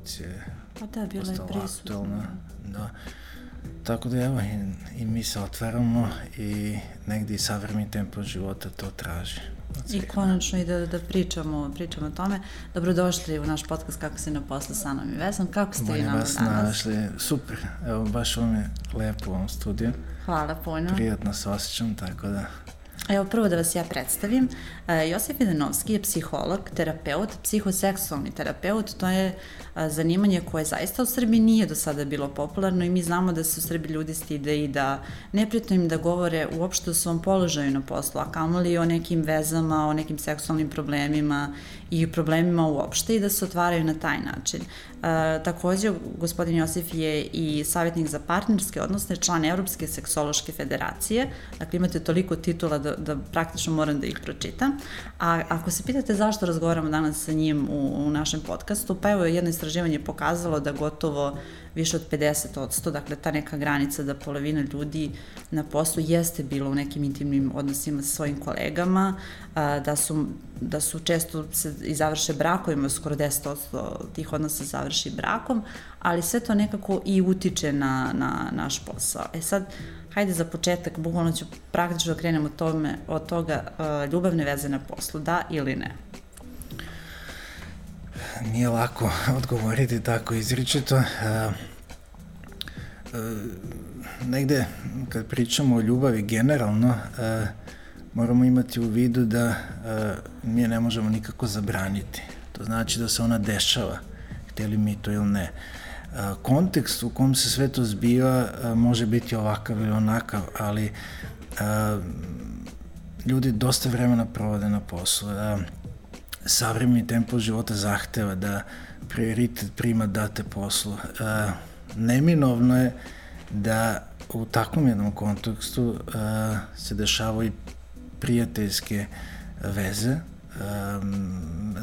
revolucije Pa da, bila je prisutna. aktualna. Da. Tako da evo, i, i mi se otvaramo i negdje i savremeni tempo života to traži. I konačno i da, da pričamo, pričamo o tome. Dobrodošli u naš podcast Kako se na poslu sa nam i vezom. Kako ste vi Bolje nama vas danas? našli. Super. Evo, baš vam je lepo u ovom studiju. Hvala puno. Prijatno se osjećam, tako da... Evo prvo da vas ja predstavim. E, Josif Idanovski je psiholog, terapeut, psihoseksualni terapeut. To je e, zanimanje koje zaista u Srbiji nije do sada bilo popularno i mi znamo da se u Srbiji ljudi stide i da neprijatno im da govore uopšte o svom položaju na poslu, a kamoli o nekim vezama, o nekim seksualnim problemima i problemima uopšte i da se otvaraju na taj način. E, takođe, gospodin Josif je i savjetnik za partnerske odnose, član Evropske seksološke federacije, dakle imate toliko titula da, da praktično moram da ih pročitam. A ako se pitate zašto razgovaramo danas sa njim u, u našem podcastu, pa evo jedno istraživanje je pokazalo da gotovo više od 50%, dakle ta neka granica da polovina ljudi na poslu jeste bilo u nekim intimnim odnosima sa svojim kolegama, a, da su, da su često se i završe brakovima, skoro 10% tih odnosa završi brakom, ali sve to nekako i utiče na, na naš posao. E sad, hajde za početak, bukvalno ću praktično da krenem od, tome, od toga a, ljubavne veze na poslu, da ili ne? Nije lako odgovoriti tako izričito. E, e, negde, kad pričamo o ljubavi generalno, e, moramo imati u vidu da e, mi je ne možemo nikako zabraniti. To znači da se ona dešava, hteli mi to ili ne. E, kontekst u kom se sve to zbiva e, može biti ovakav ili onakav, ali e, ljudi dosta vremena provode na poslu. E, savremeni tempo života zahteva da prioritet prima date poslu. E, neminovno je da u takvom jednom kontekstu e, se dešavaju i prijateljske veze, e,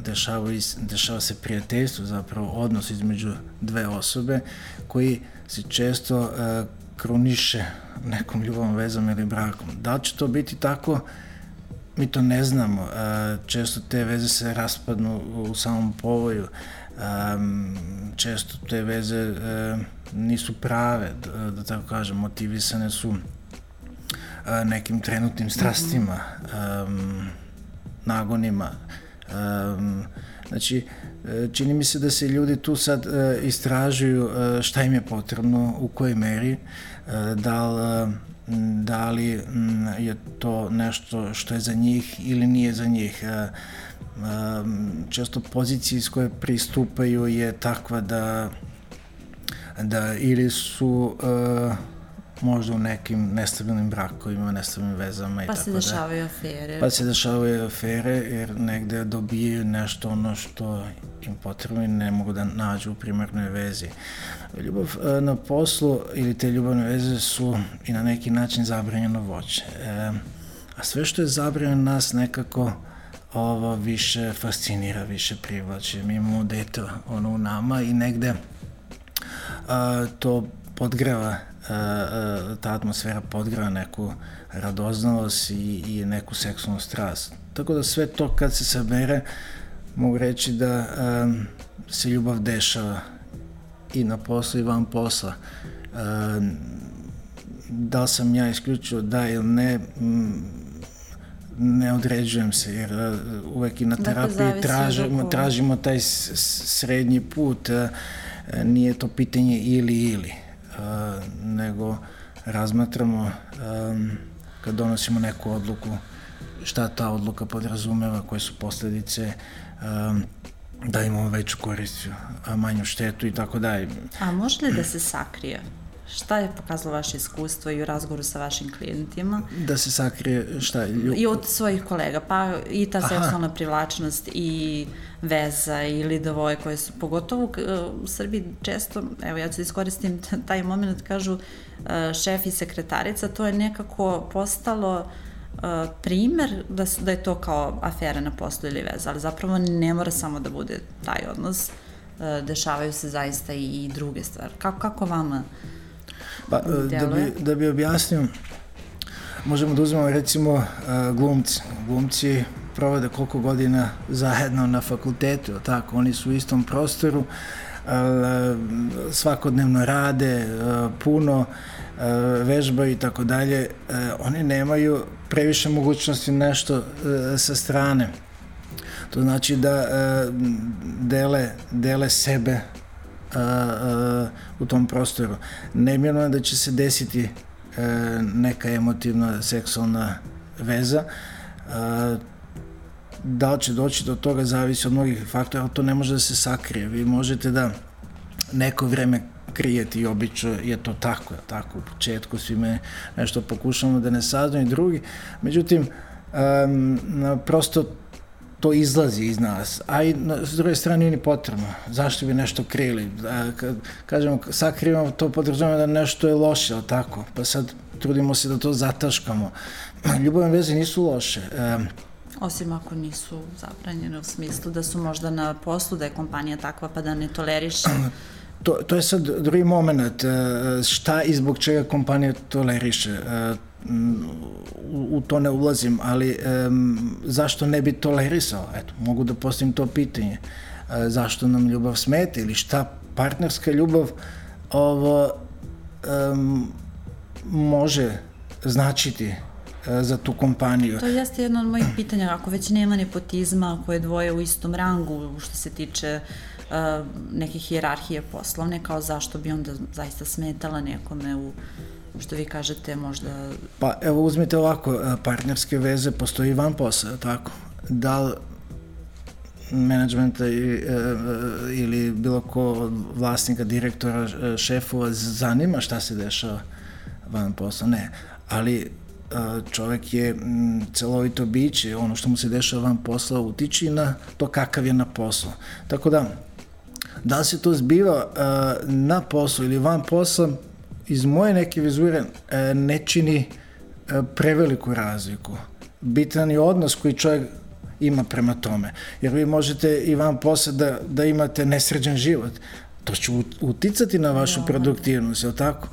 dešava, i, dešava se prijateljstvo, zapravo odnos između dve osobe koji se često e, kruniše nekom ljubavnom vezom ili brakom. Da će to biti tako? Mi to ne znamo. E, često te veze se raspadnu u samom povoju. Često te veze e, nisu prave, da, tako kažem, motivisane su e, nekim trenutnim strastima, nagonima. Znači, čini mi se da se ljudi tu sad istražuju šta im je potrebno, u kojoj meri, da li da li mm, je to nešto što je za njih ili nije za njih. E, e, često pozicija iz koje pristupaju je takva da da ili su uh, možda u nekim nestabilnim brakovima, nestabilnim vezama i pa tako se da. dešavaju afere. Pa se dešavaju afere jer negde dobijaju nešto ono što im potrebno i ne mogu da nađu u primarnoj vezi. Ljubav e, na poslu ili te ljubavne veze su i na neki način zabranjeno voće. E, a sve što je zabranjeno nas nekako ovo više fascinira, više privlači. Mi imamo dete ono u nama i negde a, to podgreva ta atmosfera podgreva neku radoznalost i, i neku seksualnu strast. Tako da sve to kad se sabere, mogu reći da um, se ljubav dešava i na poslu i van posla. Um, da li sam ja isključio da ili ne, ne određujem se, jer uh, uvek i na dakle, terapiji dakle, tražimo, tražimo taj srednji put, uh, nije to pitanje ili ili nego razmatramo um, kad donosimo neku odluku šta ta odluka podrazumeva, koje su posledice um, da imamo veću korist, manju štetu i tako dalje. A može li da se sakrije? Šta je pokazalo vaše iskustvo i u razgovoru sa vašim klijentima? Da se sakrije šta? Lju... I od svojih kolega, pa i ta Aha. seksualna privlačnost i veza ili dovoje koje su, pogotovo u Srbiji često, evo ja ću da iskoristim taj moment, kažu šef i sekretarica, to je nekako postalo primer da, su, da je to kao afera na poslu ili veza, ali zapravo ne mora samo da bude taj odnos, dešavaju se zaista i druge stvari. Kako, kako vama Pa, da bi, da bi objasnio, možemo da uzmemo recimo glumci. Glumci provode koliko godina zajedno na fakultetu, tako, oni su u istom prostoru, svakodnevno rade, puno, vežbaju i tako dalje, oni nemaju previše mogućnosti nešto sa strane. To znači da dele, dele sebe u tom prostoru. Nemjerno je da će se desiti neka emotivna seksualna veza. Da li će doći do toga zavisi od mnogih faktora, ali to ne može da se sakrije. Vi možete da neko vreme krijeti obično je to tako, je tako, u početku svi me nešto pokušamo da ne saznaju drugi, međutim, um, prosto to izlazi iz nas, a i na, s druge strane nije ni potrebno. Zašto bi nešto krili? A, kad kažemo, sakrivamo, to podrazumemo da nešto je loše, ali tako? Pa sad trudimo se da to zataškamo. Ljubavne veze nisu loše. Um, Osim ako nisu zabranjene u smislu da su možda na poslu, da je kompanija takva pa da ne toleriše. To, to je sad drugi moment. E, šta i zbog čega kompanija toleriše? E, u, u to ne ulazim, ali um, zašto ne bi tolerisao? Eto, mogu da postavim to pitanje. Zašto nam ljubav smeta ili šta partnerska ljubav ovo um, može značiti za tu kompaniju. To jeste jedno od mojih pitanja, ako već nema nepotizma koje dvoje u istom rangu što se tiče neke hijerarhije poslovne, kao zašto bi onda zaista smetala nekome u što vi kažete možda... Pa evo uzmite ovako, partnerske veze postoji van posla, tako? Da li menadžmenta ili bilo ko od vlasnika, direktora, šefova zanima šta se dešava van posla? Ne. Ali čovek je celovito biće, ono što mu se dešava van posla utiči na to kakav je na poslu. Tako da, da li se to zbiva na poslu ili van posla, iz moje neke vizure ne čini preveliku razliku. Bitan je odnos koji čovjek ima prema tome. Jer vi možete i van posla da, da imate nesređen život. To će uticati na vašu produktivnost, je li tako?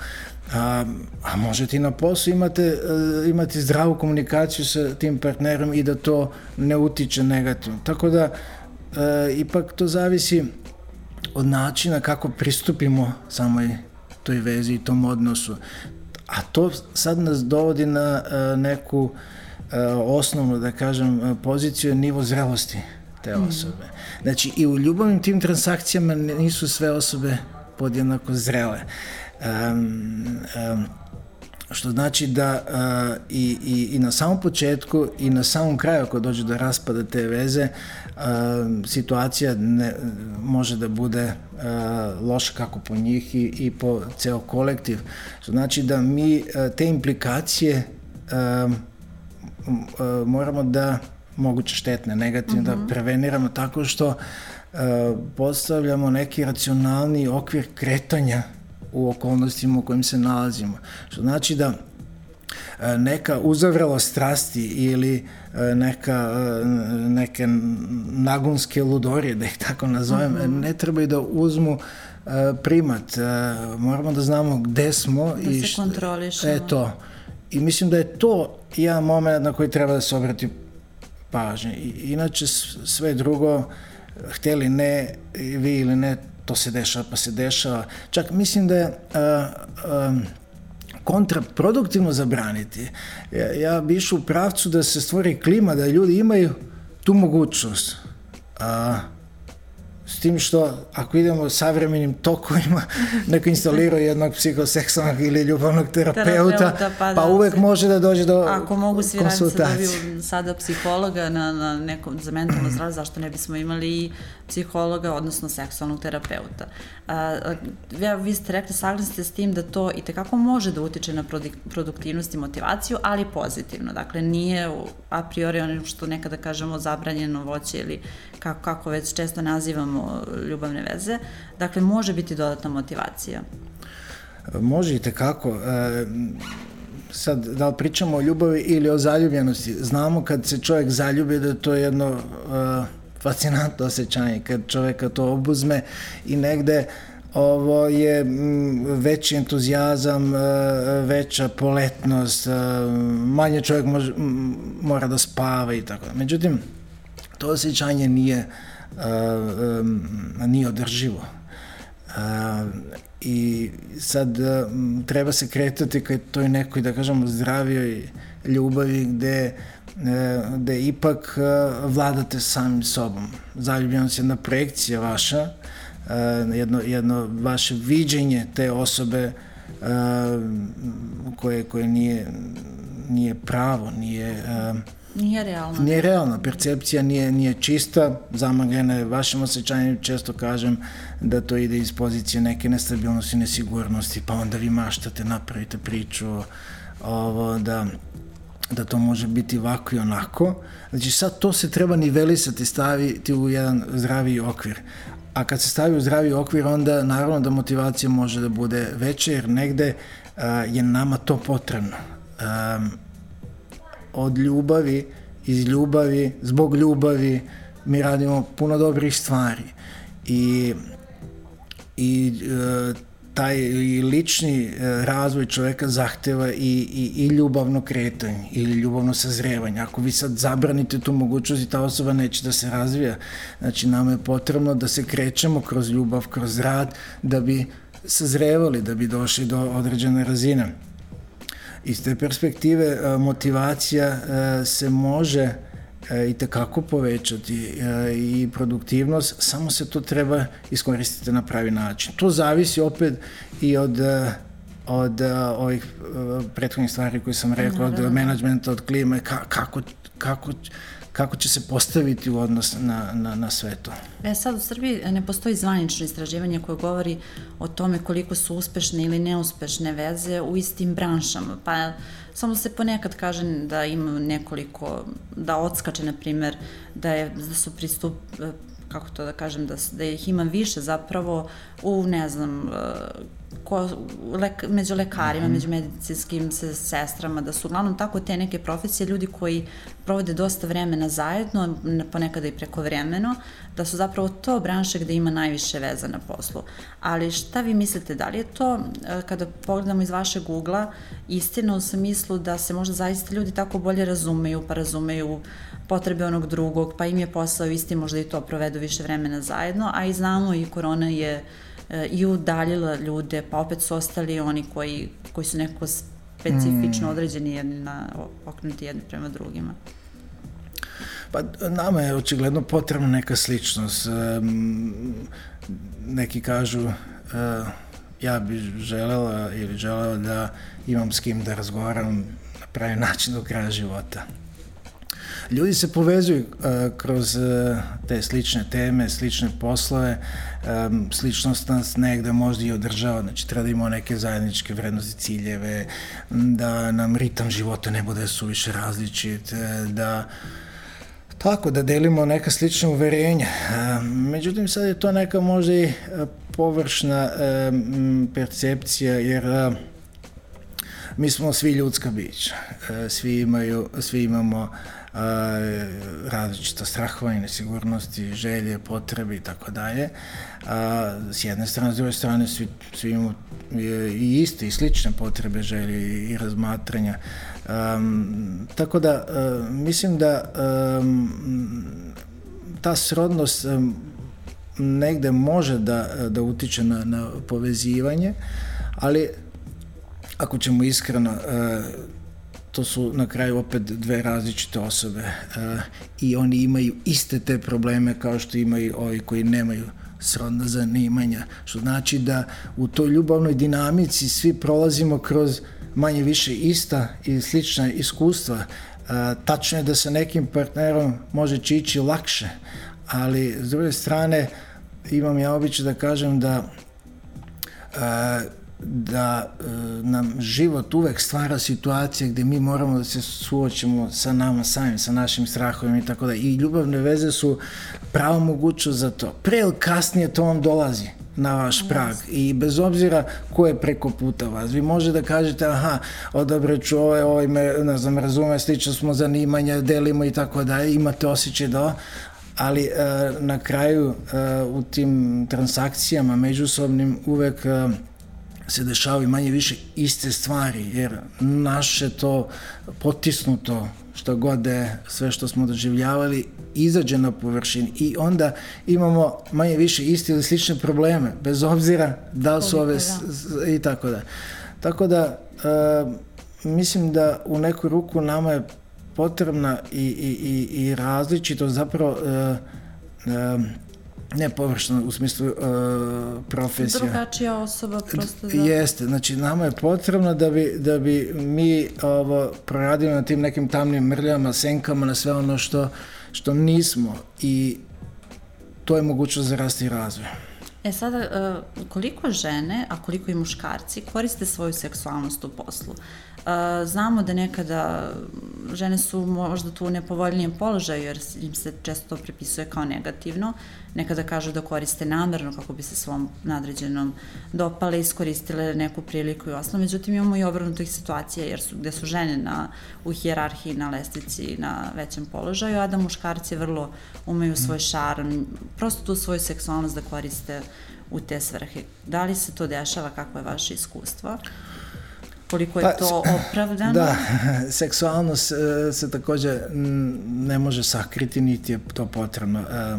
A, a možete i na poslu imate, imati zdravu komunikaciju sa tim partnerom i da to ne utiče negativno. Tako da, e, ipak to zavisi od načina kako pristupimo samoj toj vezi i tom odnosu. A to sad nas dovodi na e, neku e, osnovnu, da kažem, poziciju nivo zrelosti te mhm. osobe. Znači, i u ljubavnim tim transakcijama nisu sve osobe podjednako zrele. Um, um, što znači da uh, i, i, i na samom početku i na samom kraju ako dođe do raspada te veze uh, situacija ne, može da bude uh, loša kako po njih i, i po ceo kolektiv što znači da mi uh, te implikacije uh, uh, moramo da moguće štetne, negativne, mm -hmm. da mhm. preveniramo tako što uh, postavljamo neki racionalni okvir kretanja u okolnostima u kojim se nalazimo. Što znači da e, neka uzavrela strasti ili e, neka, e, neke nagonske ludorije, da ih tako nazovem, mm -hmm. ne trebaju da uzmu primat. Moramo da znamo gde smo. Da i se kontrolišemo. E to. I mislim da je to jedan moment na koji treba da se obrati pažnje. I, inače sve drugo, hteli ne, vi ili ne, to se dešava pa se dešava. Čak mislim da je uh, um, kontraproduktivno zabraniti. Ja, ja bi išao u pravcu da se stvori klima, da ljudi imaju tu mogućnost. A, S tim što, ako idemo savremenim tokovima, neko instalira jednog psihoseksualnog ili ljubavnog terapeuta, terapeuta pa, da, pa uvek se, može da dođe do Ako mogu svi da dobiju sada psihologa na, na nekom, za mentalno zdravlje, zašto ne bismo imali i psihologa, odnosno seksualnog terapeuta. A, ja, vi ste rekli, saglasni ste s tim da to i tekako može da utiče na produktivnost i motivaciju, ali pozitivno. Dakle, nije a priori ono što nekada kažemo zabranjeno voće ili kako, kako već često nazivamo ljubavne veze. Dakle, može biti dodatna motivacija. Može i tekako. E, sad, da li pričamo o ljubavi ili o zaljubljenosti? Znamo kad se čovjek zaljubi da to je jedno e, fascinantno osjećanje, kad čoveka to obuzme i negde ovo je veći entuzijazam, e, veća poletnost, e, manje čovjek može, mora da spava i tako. Međutim, to osjećanje nije, nije održivo. I sad treba se kretati ka toj nekoj, da kažemo, zdravijoj ljubavi gde gde ipak vladate samim sobom. Zaljubljenost je jedna projekcija vaša, jedno, jedno vaše viđenje te osobe koje, koje nije, nije pravo, nije... Nije realno. Nije realno, percepcija nije, nije čista, zamagljena je vašim osjećanjem, često kažem da to ide iz pozicije neke nestabilnosti, nesigurnosti, pa onda vi maštate, napravite priču ovo, da da to može biti ovako i onako. Znači sad to se treba nivelisati, staviti u jedan zdravi okvir. A kad se stavi u zdravi okvir, onda naravno da motivacija može da bude veća, jer negde a, je nama to potrebno. A, od ljubavi, iz ljubavi, zbog ljubavi, mi radimo puno dobrih stvari. I, i e, taj lični e, razvoj čoveka zahteva i, i, i ljubavno kretanje ili ljubavno sazrevanje. Ako vi sad zabranite tu mogućnost i ta osoba neće da se razvija, znači nama je potrebno da se krećemo kroz ljubav, kroz rad, da bi sazrevali, da bi došli do određene razine. Iz te perspektive e, motivacija e, se može e, i tekako povećati i produktivnost, samo se to treba iskoristiti na pravi način. To zavisi opet i od od ovih prethodnih stvari koje sam rekao, od menadžmenta, od klime, ka, kako, kako, kako će se postaviti u odnos na, na, na sve to. E sad u Srbiji ne postoji zvanično istraživanje koje govori o tome koliko su uspešne ili neuspešne veze u istim branšama, pa samo se ponekad kaže da ima nekoliko, da odskače, na primer, da, je, da su pristup, kako to da kažem, da, da ih ima više zapravo u, ne znam, ko, lek, među lekarima, mm -hmm. među medicinskim se, sestrama, da su uglavnom tako te neke profesije, ljudi koji provode dosta vremena zajedno, ponekada i preko vremeno, da su zapravo to branše gde ima najviše veza na poslu. Ali šta vi mislite, da li je to, e, kada pogledamo iz vašeg ugla, istina u smislu da se možda zaista ljudi tako bolje razumeju, pa razumeju potrebe onog drugog, pa im je posao isti, možda i to provedu više vremena zajedno, a i znamo i korona je uh, i udaljila ljude, pa opet su ostali oni koji, koji su nekako specifično mm. određeni jedni na, okrenuti jedni prema drugima. Pa nama je očigledno potrebna neka sličnost. Neki kažu e, ja bih želela ili želela da imam s kim da razgovaram na pravi način do kraja života ljudi se povezuju uh, kroz uh, te slične teme, slične poslove, sličnost nas negde možda i održava, znači treba da imamo neke zajedničke vrednosti, ciljeve, da nam ritam života ne bude suviše različit, e, da tako da delimo neka slična uverenja. Međutim, sad je to neka možda i površna percepcija, jer mi smo svi ljudska bića. Svi imaju, svi imamo različita strahova i nesigurnosti, želje, potrebe i tako dalje. S jedne strane, s druge strane, svi, svi imamo i iste i slične potrebe, želje i razmatranja. Um, tako da, uh, mislim da um, ta srodnost um, negde može da, da utiče na, na povezivanje, ali ako ćemo iskreno, uh, to su na kraju opet dve različite osobe uh, i oni imaju iste te probleme kao što imaju ovi koji nemaju srodna zanimanja, što znači da u toj ljubavnoj dinamici svi prolazimo kroz manje više ista i slična iskustva. Uh, tačno je da sa nekim partnerom može čići lakše, ali s druge strane imam ja običaj da kažem da uh, da e, nam život uvek stvara situacije gde mi moramo da se suočimo sa nama samim, sa našim strahovima i tako da. I ljubavne veze su pravo mogućnost za to. Pre ili kasnije to vam dolazi na vaš prag i bez obzira ko je preko puta vas. Vi može da kažete, aha, odabrat ću ovaj, ovaj me, ne znam, razume, slično smo zanimanja, delimo i tako da, imate osjećaj da, ali e, na kraju e, u tim transakcijama međusobnim uvek e, se dešavaju manje više iste stvari, jer naše to potisnuto što god da je sve što smo doživljavali izađe na površini i onda imamo manje više isti ili slične probleme bez obzira da li su ove da. i tako da. Tako da uh, mislim da u neku ruku nama je potrebna i, i, i, i različito zapravo uh, uh, ne površno u smislu uh, profesija. Drugačija osoba prosto da... Jeste, znači nama je potrebno da bi, da bi mi ovo proradili na tim nekim tamnim mrljama, senkama, na sve ono što, što nismo i to je mogućnost za rast i razvoj. E sada, uh, koliko žene, a koliko i muškarci koriste svoju seksualnost u poslu? Znamo da nekada žene su možda tu u nepovoljnijem položaju jer im se često to pripisuje kao negativno. Nekada kažu da koriste namerno kako bi se svom nadređenom dopale, iskoristile neku priliku i osnovu. Međutim, imamo i obrnutih situacija jer su, gde su žene na, u hijerarhiji, na lestici, na većem položaju, a da muškarci vrlo umeju svoj šarm, prosto tu svoju seksualnost da koriste u te svrhe. Da li se to dešava, kako je vaše iskustvo? Koliko je pa, to opravdano. Da, seksualnost e, se takođe ne može sakriti, niti je to potrebno. E,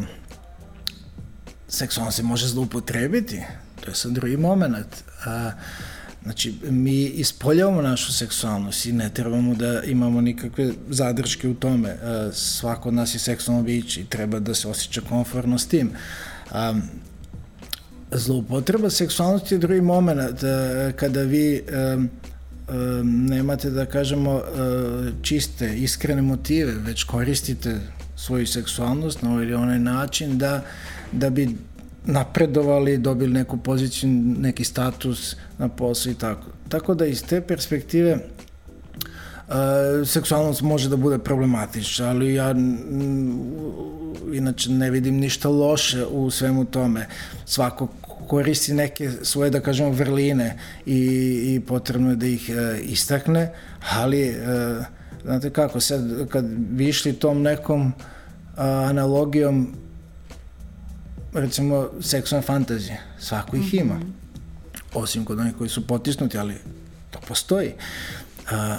seksualnost se može zloupotrebiti, to je sad drugi moment. E, znači, mi ispoljavamo našu seksualnost i ne trebamo da imamo nikakve zadrške u tome. Svako od nas je seksualno biće i treba da se osjeća konforno s tim. Zloupotreba seksualnosti je drugi moment kada vi nemate da kažemo čiste, iskrene motive, već koristite svoju seksualnost na ovaj ili onaj način da, da bi napredovali, dobili neku poziciju, neki status na poslu i tako. Tako da iz te perspektive Uh, seksualnost može da bude problematična, ali ja inače ne vidim ništa loše u svemu tome. Svako koristi neke svoje, da kažemo, vrline i, i potrebno je da ih e, istakne, ali e, znate kako, sad kad bi išli tom nekom a, analogijom recimo seksualne fantazije, svako ih ima. Mm -hmm. Osim kod onih koji su potisnuti, ali to postoji. A,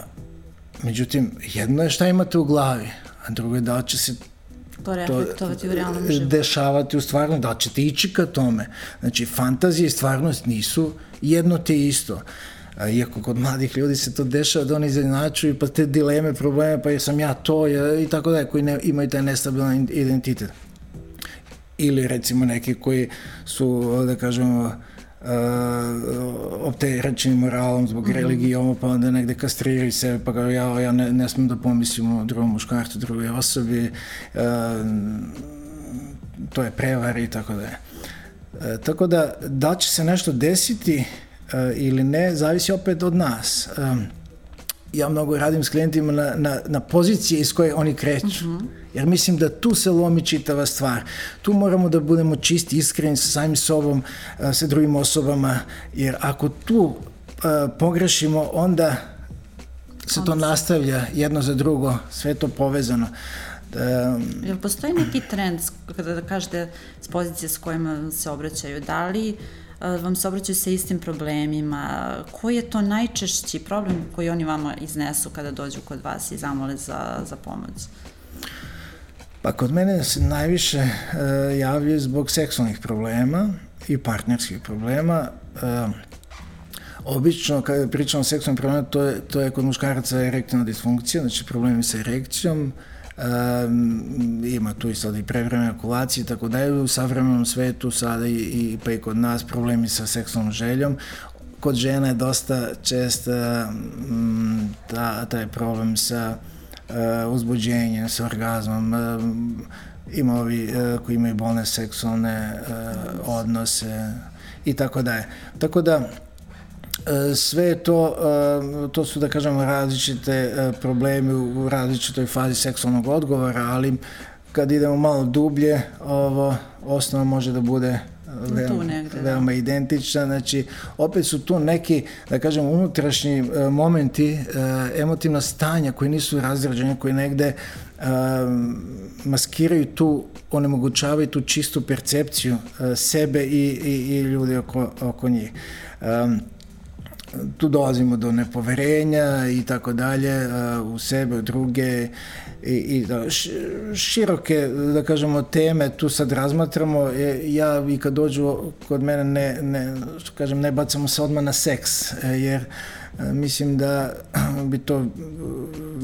međutim, jedno je šta imate u glavi, a drugo je da će se to reflektovati u realnom životu. Dešavati u stvarnosti, da ćete ići ka tome. Znači, fantazija i stvarnost nisu jedno te isto. A, iako kod mladih ljudi se to dešava da oni izjednačuju pa te dileme, probleme, pa jesam ja to ja, i tako da koji ne, imaju taj nestabilan identitet. Ili recimo neki koji su, da kažemo, opterećeni moralom zbog mm -hmm. religije, pa onda negde kastriraju sebe, pa kao ja, ja ne, ne smem da pomislim o drugom muškarcu, drugoj osobi, uh, to je prevar i tako da je. Uh, tako da, da će se nešto desiti ili ne, zavisi opet od nas. Ja mnogo radim s klijentima na, na, na pozicije iz koje oni kreću. Mm -hmm. Jer mislim da tu se lomi čitava stvar. Tu moramo da budemo čisti, iskreni sa samim sobom, sa drugim osobama, jer ako tu uh, pogrešimo, onda se to nastavlja jedno za drugo, sve to povezano. Da, Jel postoji neki trend, kada da kažete, s pozicije s kojima se obraćaju, da li vam se obraćaju sa istim problemima, koji je to najčešći problem koji oni vama iznesu kada dođu kod vas i zamole za, za pomoć? Pa kod mene se najviše uh, javljaju zbog seksualnih problema i partnerskih problema. Uh, obično kada pričamo o seksualnim problemima, to je, to je kod muškaraca erektivna disfunkcija, znači problemi sa erekcijom, Um, ima tu i sad i prevremene akulacije i tako da je u savremenom svetu sada i, i pa i kod nas problemi sa seksualnom željom. Kod žena je dosta čest um, ta, taj problem sa uh, uzbuđenjem, sa orgazmom um, ima ovi uh, koji imaju bolne seksualne odnose i tako da je. Tako da sve to, to su da kažemo različite probleme u različitoj fazi seksualnog odgovora, ali kad idemo malo dublje, ovo osnova može da bude veoma, negde, da. veoma da. identična. Znači, opet su tu neki, da kažem, unutrašnji uh, momenti, uh, emotivna stanja koji nisu razrađene, koji negde uh, maskiraju tu, onemogućavaju tu čistu percepciju uh, sebe i, i, i ljudi oko, oko njih. Um, tu dolazimo do nepoverenja i tako dalje u sebe, u druge i, i da, široke, da kažemo, teme tu sad razmatramo. E, ja i kad dođu kod mene, ne, ne, kažem, ne bacamo se odmah na seks, e, jer e, mislim da bi to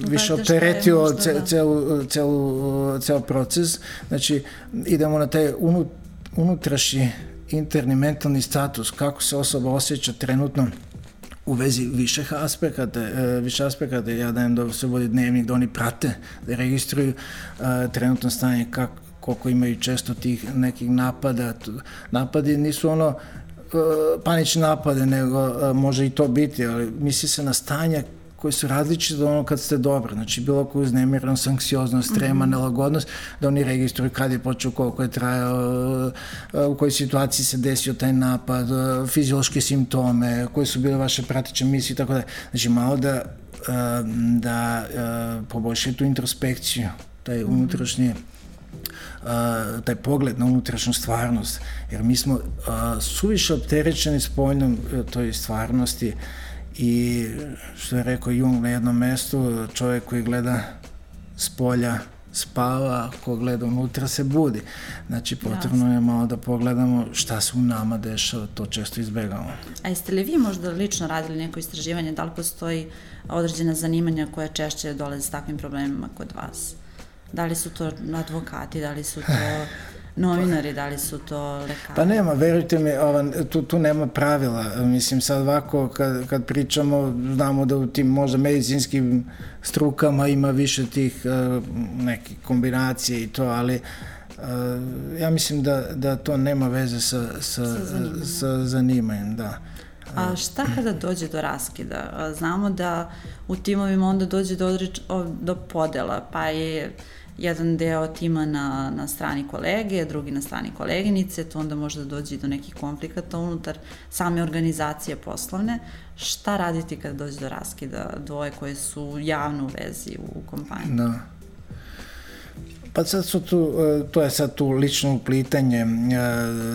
više opteretio da. celu, celu, ceo proces. Znači, idemo na taj unutrašnji interni mentalni status, kako se osoba osjeća trenutno u vezi viših aspekata, e, više aspekata, ja dajem da se vodi dnevnik, da oni prate, da registruju uh, trenutno stanje, kako, koliko imaju često tih nekih napada. Napadi nisu ono uh, panične napade, nego može i to biti, ali misli se na stanja koji su različite od ono kad ste dobro. Znači, bilo koju uznemirnost, anksioznost, trema, mm -hmm. nelagodnost, da oni registruju kad je počeo, koliko je trajao, u kojoj situaciji se desio taj napad, fiziološke simptome, koje su bile vaše pratiče misli i tako da. Znači, malo da, da poboljšaju tu introspekciju, taj mhm. unutrašnji Uh, taj pogled na unutrašnju stvarnost, jer mi smo uh, suviše opterećeni spoljnom uh, toj stvarnosti uh, I što je rekao Jung na jednom mestu, čovjek koji gleda s polja spava, ko gleda unutra se budi. Znači, potrebno je malo da pogledamo šta se u nama dešava, to često izbegamo. A jeste li vi možda lično radili neko istraživanje, da li postoji određena zanimanja koja češće dolaze s takvim problemima kod vas? Da li su to advokati, da li su to novinari, da li su to lekari? Pa nema, verujte mi, ovan, tu, tu nema pravila. Mislim, sad ovako, kad, kad pričamo, znamo da u tim možda medicinskim strukama ima više tih uh, nekih kombinacija i to, ali uh, ja mislim da, da to nema veze sa, sa, sa, zanimanjem. sa zanimanjem, da. A šta kada dođe do raskida? Znamo da u timovima onda dođe do, odreč, do podela, pa je jedan deo tima na, na strani kolege, drugi na strani koleginice, to onda može da dođe do nekih konflikata unutar same organizacije poslovne. Šta raditi kada dođe do raskida dvoje koje su javno u vezi u kompaniji? Da. Pa sad su tu, e, to je sad tu lično uplitanje, e,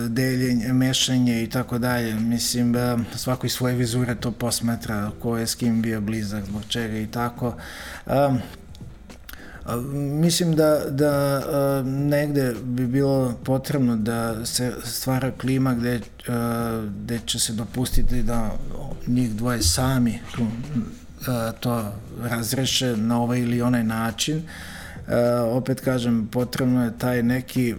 deljenje, mešanje i tako dalje. Mislim, e, svako iz svoje vizure to posmatra, ko je s kim bio blizak, zbog čega i tako. Mislim da, da negde bi bilo potrebno da se stvara klima gde, gde će se dopustiti da njih dvoje sami to razreše na ovaj ili onaj način. E, opet kažem, potrebno je taj neki, e,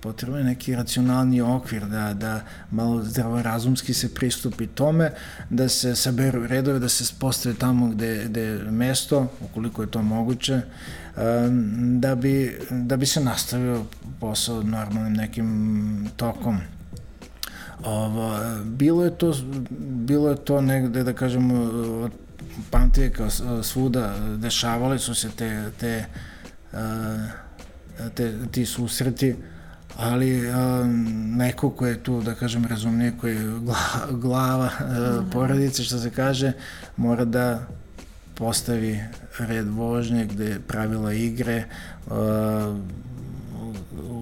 potrebno je neki racionalni okvir, da, da malo zdravorazumski se pristupi tome, da se saberu redove, da se postave tamo gde, gde je mesto, ukoliko je to moguće, e, da bi, da bi se nastavio posao normalnim nekim tokom. Ovo, bilo je to bilo je to negde da kažemo od pamtije kao svuda dešavale su se te, te, te ti susreti, ali neko ko je tu, da kažem, razumnije, ko je glava porodice, što se kaže, mora da postavi red vožnje, gde pravila igre,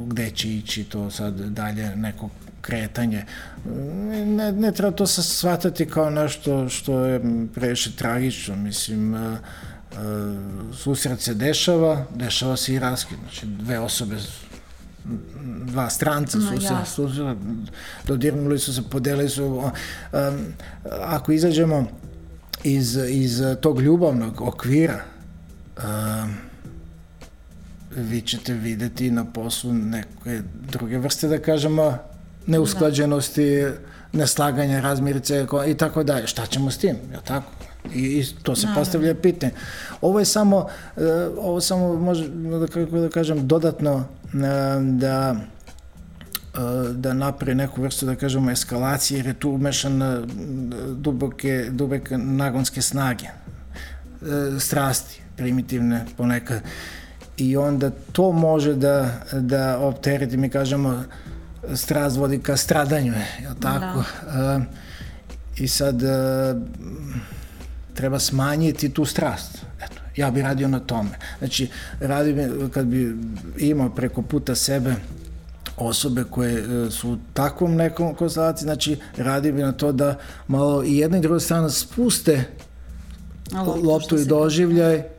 gde će ići to sad dalje neko kretanje. Ne, ne treba to se shvatati kao nešto što je previše tragično, mislim, uh, uh, susret se dešava, dešava se i raskid, znači dve osobe dva stranca su se, su se dodirnuli su se, podelili su. Um, ako izađemo iz, iz tog ljubavnog okvira, um, vi ćete videti na poslu neke druge vrste, da kažemo, neusklađenosti, neslaganja, razmirice i tako dalje. Šta ćemo s tim, je tako? I, i to se Naravno. postavlja pitanje. Ovo je samo, uh, ovo samo može, da, kako da kažem, dodatno uh, da uh, da napravi neku vrstu, da kažemo, eskalacije, jer je tu umešan duboke, duboke nagonske snage, strasti, primitivne ponekad. I onda to može da, da optereti, mi kažemo, strast vodi ka stradanju, je li tako? Da. Uh, I sad uh, treba smanjiti tu strast. Eto, ja bih radio na tome. Znači, radim, kad bi imao preko puta sebe osobe koje su u takvom nekom konstelaciji, znači radi bi na to da malo i jedna i druga strana spuste loptu i doživljaj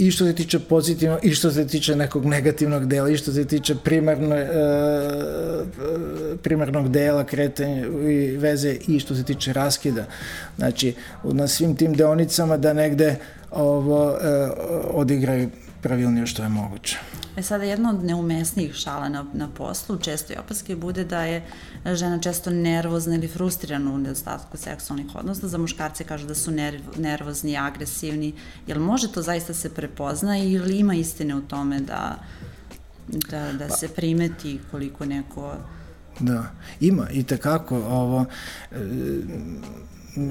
i što se tiče pozitivno i što se tiče nekog negativnog dela i što se tiče primarno, e, primarnog dela kretanja i veze i što se tiče raskida. Znači, na svim tim deonicama da negde ovo e, odigraju pravilnije što je moguće. E sada jedna od neumesnijih šala na, na poslu, često i opaske, bude da je žena često nervozna ili frustrirana u nedostatku seksualnih odnosa. Za muškarce kažu da su nerv, nervozni, agresivni. Jel može to zaista se prepozna ili ima istine u tome da, da, da pa. se primeti koliko neko Da, ima i tekako ovo e,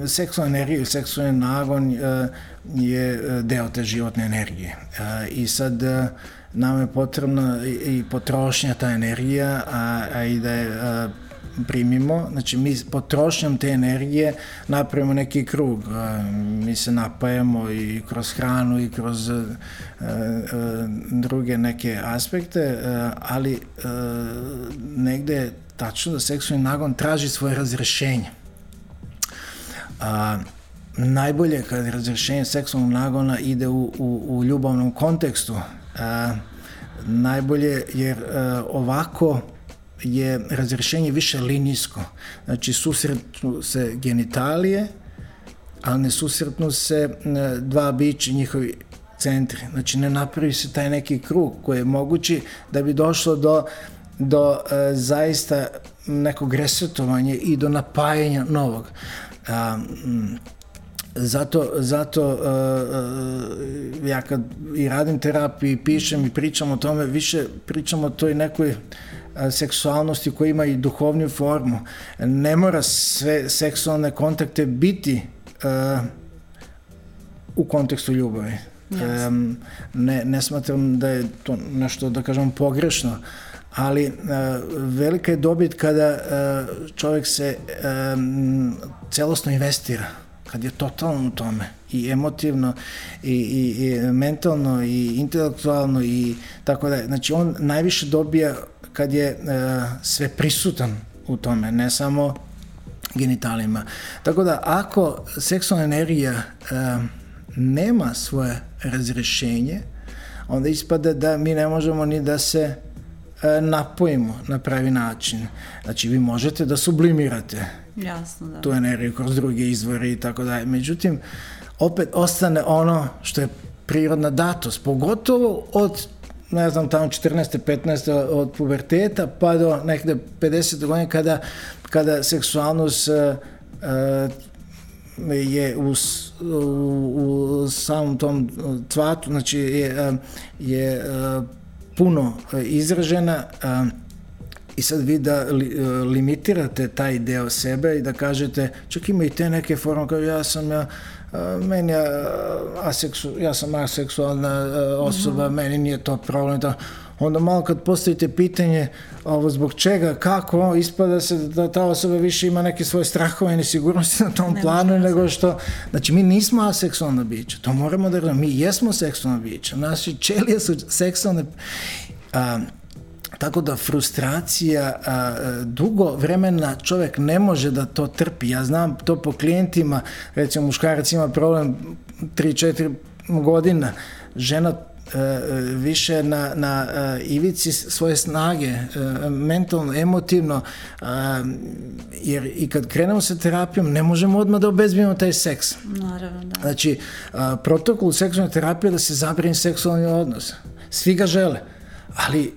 seksualna energija i seksualni nagon e, je e, deo te životne energije. E, I sad nam je potrebna i potrošnja ta energija, a, a i da je primimo, znači mi potrošnjom te energije napravimo neki krug, mi se napajemo i kroz hranu i kroz druge neke aspekte, ali negde je tačno da seksualni nagon traži svoje razrešenje. A, najbolje kad razrešenje seksualnog nagona ide u, u, u ljubavnom kontekstu, a, najbolje jer a, ovako je razrešenje više linijsko. Znači susretnu se genitalije, ali ne susretnu se dva bića njihovi centri. Znači ne napravi se taj neki krug koji je mogući da bi došlo do do e, zaista nekog resetovanja i do napajanja novog. A, zato, zato uh, uh, ja kad i radim terapiju i pišem i pričam o tome, više pričam o toj nekoj seksualnosti koja ima i duhovniju formu. Ne mora sve seksualne kontakte biti uh, u kontekstu ljubavi. Yes. Um, ne, ne smatram da je to nešto, da kažem, pogrešno, ali uh, velika je dobit kada uh, čovjek se um, celosno investira kad je totalno u tome. I emotivno i, i, i mentalno i intelektualno i tako da znači on najviše dobija kad je uh, sve prisutan u tome ne samo genitalima tako da ako seksualna energija uh, nema svoje razrešenje onda ispada da mi ne možemo ni da se E, napojimo na pravi način. Znači, vi možete da sublimirate Jasno, da. tu energiju kroz druge izvore i tako dalje. Međutim, opet ostane ono što je prirodna datost, pogotovo od ne znam, tamo 14. 15. od puberteta pa do nekde 50. godine kada, kada seksualnost uh, uh, je u, u, u samom tom cvatu, znači je, je uh, puno e, izražena i sad vi da li, e, limitirate taj deo sebe i da kažete, čak ima i te neke forme kao ja sam ja, meni ja, aseksu, ja sam aseksualna e, osoba, mm -hmm. meni nije to problem, da, onda malo kad postavite pitanje ovo, zbog čega, kako, ispada se da ta osoba više ima neke svoje strahove i nesigurnosti na tom ne planu nego što, znači mi nismo aseksualna bića, to moramo da mi jesmo seksualna bića, naši čelije su seksualne, a, Tako da frustracija, a, dugo vremena čovek ne može da to trpi. Ja znam to po klijentima, recimo muškarac ima problem 3-4 godina, žena više na, na e, ivici svoje snage, e, mentalno, emotivno, jer i kad krenemo sa terapijom ne možemo odmah da obezbijemo taj seks. Naravno, da. Znači, protokol seksualne terapije je da se zabrani seksualni odnos. Svi ga žele, ali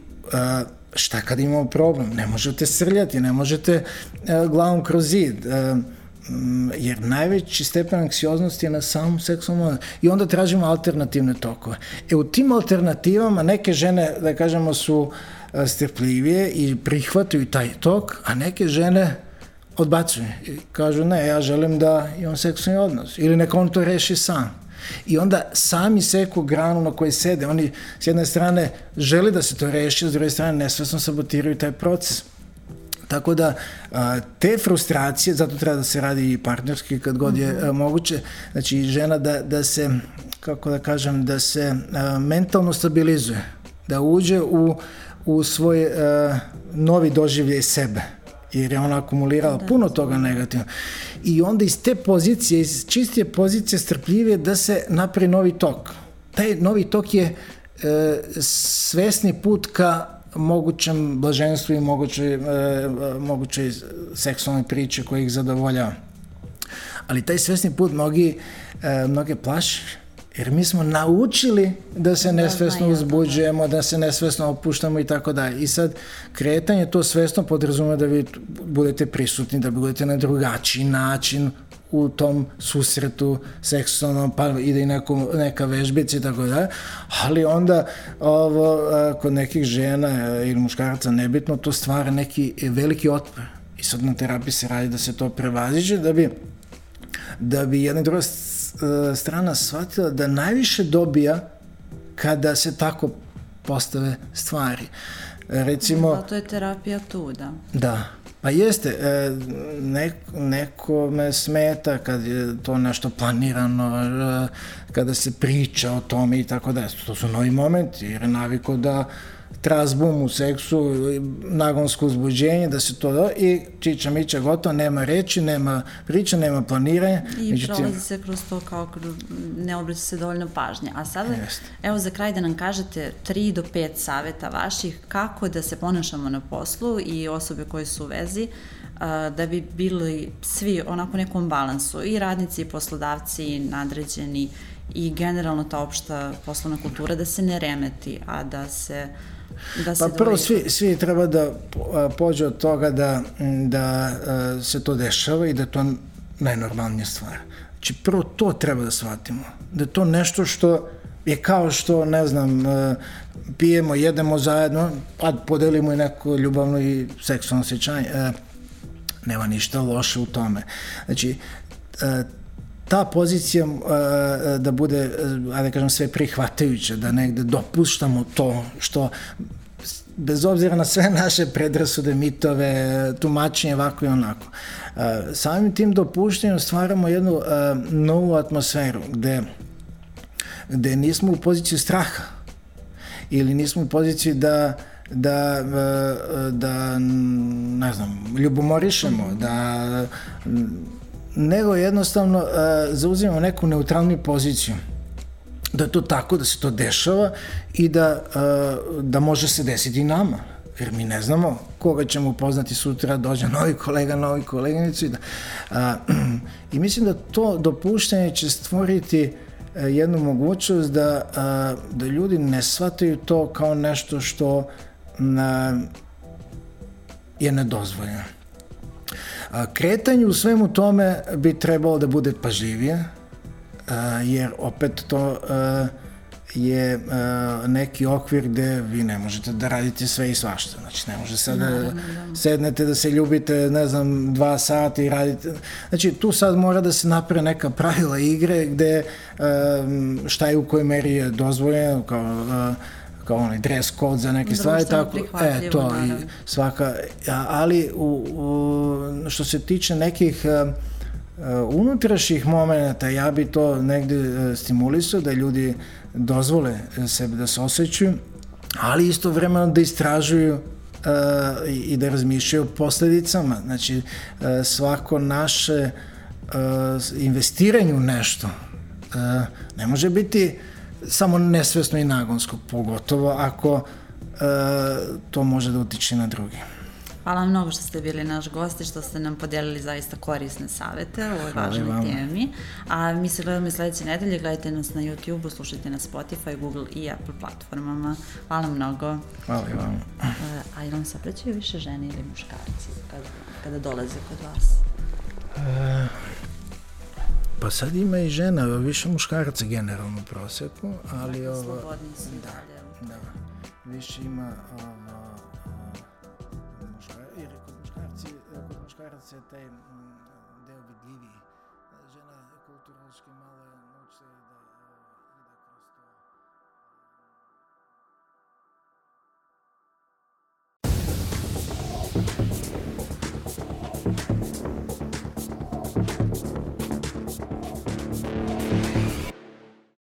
šta kad imamo problem? Ne možete srljati, ne možete glavom kroz zid. Mm, jer najveći stepen anksioznosti je na samom seksualnom i onda tražimo alternativne tokove. E u tim alternativama neke žene, da kažemo, su e, strpljivije i prihvataju taj tok, a neke žene odbacuju i kažu ne, ja želim da imam seksualni odnos ili neko on to reši sam. I onda sami seku granu na kojoj sede. Oni s jedne strane žele da se to reši, s druge strane nesvesno sabotiraju taj proces. Tako da te frustracije, zato treba da se radi i partnerski kad god je mm -hmm. moguće, znači žena da, da se, kako da kažem, da se mentalno stabilizuje, da uđe u, u svoj uh, novi doživljaj sebe jer je ona akumulirala da, puno toga negativno. I onda iz te pozicije, iz čistije pozicije strpljivije da se napravi novi tok. Taj novi tok je e, svesni put ka mogućem blaženstvu i mogućoj, e, mogućoj seksualnoj priče koja ih zadovoljava. Ali taj svesni put mnogi, e, mnoge plaši, jer mi smo naučili da se da, nesvesno da. uzbuđujemo, da se nesvesno opuštamo i tako dalje. I sad kretanje to svesno podrazumeva da vi budete prisutni, da budete na drugačiji način u tom susretu seksualnom, pa ide i neko, neka vežbica i tako da, ali onda ovo, kod nekih žena ili muškaraca nebitno, to stvara neki veliki otpor. I sad na terapiji se radi da se to prevaziđe, da bi da bi jedna druga strana shvatila da najviše dobija kada se tako postave stvari. Recimo... Zato je terapija tu, da. Da. Pa jeste, e, nek, neko me smeta kad je to nešto planirano, e, kada se priča o tome i tako da. To su novi momenti, jer je naviko da trazbum u seksu, nagonsko uzbuđenje, da se to do, i čiča mića gotovo, nema reči, nema priča, nema planiranja. I Međutim, prolazi se kroz to kao ne obraća se dovoljno pažnje. A sada, jest. evo za kraj da nam kažete 3 do 5 saveta vaših kako da se ponašamo na poslu i osobe koje su u vezi, da bi bili svi onako nekom balansu, i radnici, i poslodavci, i nadređeni, i generalno ta opšta poslovna kultura da se ne remeti, a da se Da pa prvo svi, svi treba da pođe od toga da, da se to dešava i da to najnormalnija stvar. Znači prvo to treba da shvatimo. Da je to nešto što je kao što, ne znam, pijemo, jedemo zajedno, pa podelimo i neko ljubavno i seksualno osjećanje. Nema ništa loše u tome. Znači, ta pozicija uh, da bude, ajde da kažem, sve prihvatajuća, da negde dopuštamo to što bez obzira na sve naše predrasude, mitove, tumačenje ovako i onako. Uh, samim tim dopuštenjem stvaramo jednu novu atmosferu gde, gde nismo u poziciji straha ili nismo u poziciji da da, da ne znam, ljubomorišemo, da nego jednostavno uh, zauzimamo neku neutralnu poziciju da je to tako, da se to dešava i da, uh, da može se desiti i nama jer mi ne znamo koga ćemo upoznati sutra, dođe novi kolega, novi koleginicu i da, uh, i mislim da to dopuštanje će stvoriti uh, jednu mogućnost da, uh, da ljudi ne shvataju to kao nešto što uh, je nedozvoljeno. Kretanje u svemu tome bi trebalo da bude pažljivije, jer opet to je neki okvir gde vi ne možete da radite sve i svašta. Znači, ne može sad da sednete da se ljubite, ne znam, dva sata i radite. Znači, tu sad mora da se napre neka pravila igre gde šta je u kojoj meri je dozvoljeno, kao kao onaj dress code za neke stvari, tako, e, to, naravno. i svaka, ali u, u, što se tiče nekih uh, unutrašnjih momenta, ja bi to negde uh, stimulisao da ljudi dozvole sebe da se osjećaju, ali isto vremeno da istražuju uh, i da razmišljaju o posledicama. Znači, uh, svako naše uh, investiranje u nešto uh, ne može biti uh, samo nesvesno i nagonsko, pogotovo ako e, to može da utiče na drugi. Hvala vam mnogo što ste bili naš gost i što ste nam podelili zaista korisne savete o ovoj važnoj vam. temi. A mi se gledamo i sledeće nedelje, gledajte nas na YouTube-u, slušajte na Spotify, Google i Apple platformama. Hvala mnogo. Hvala i vam. E, a ili vam saprećaju više žene ili muškarci kada, kada dolaze kod vas? E, Pa sad ima i žena, više muškaraca generalno u proseku, ali ovo... Slobodni su da, dalje. Da, više ima ovo, muškar, jer kod muškarci, kod muškaraca je taj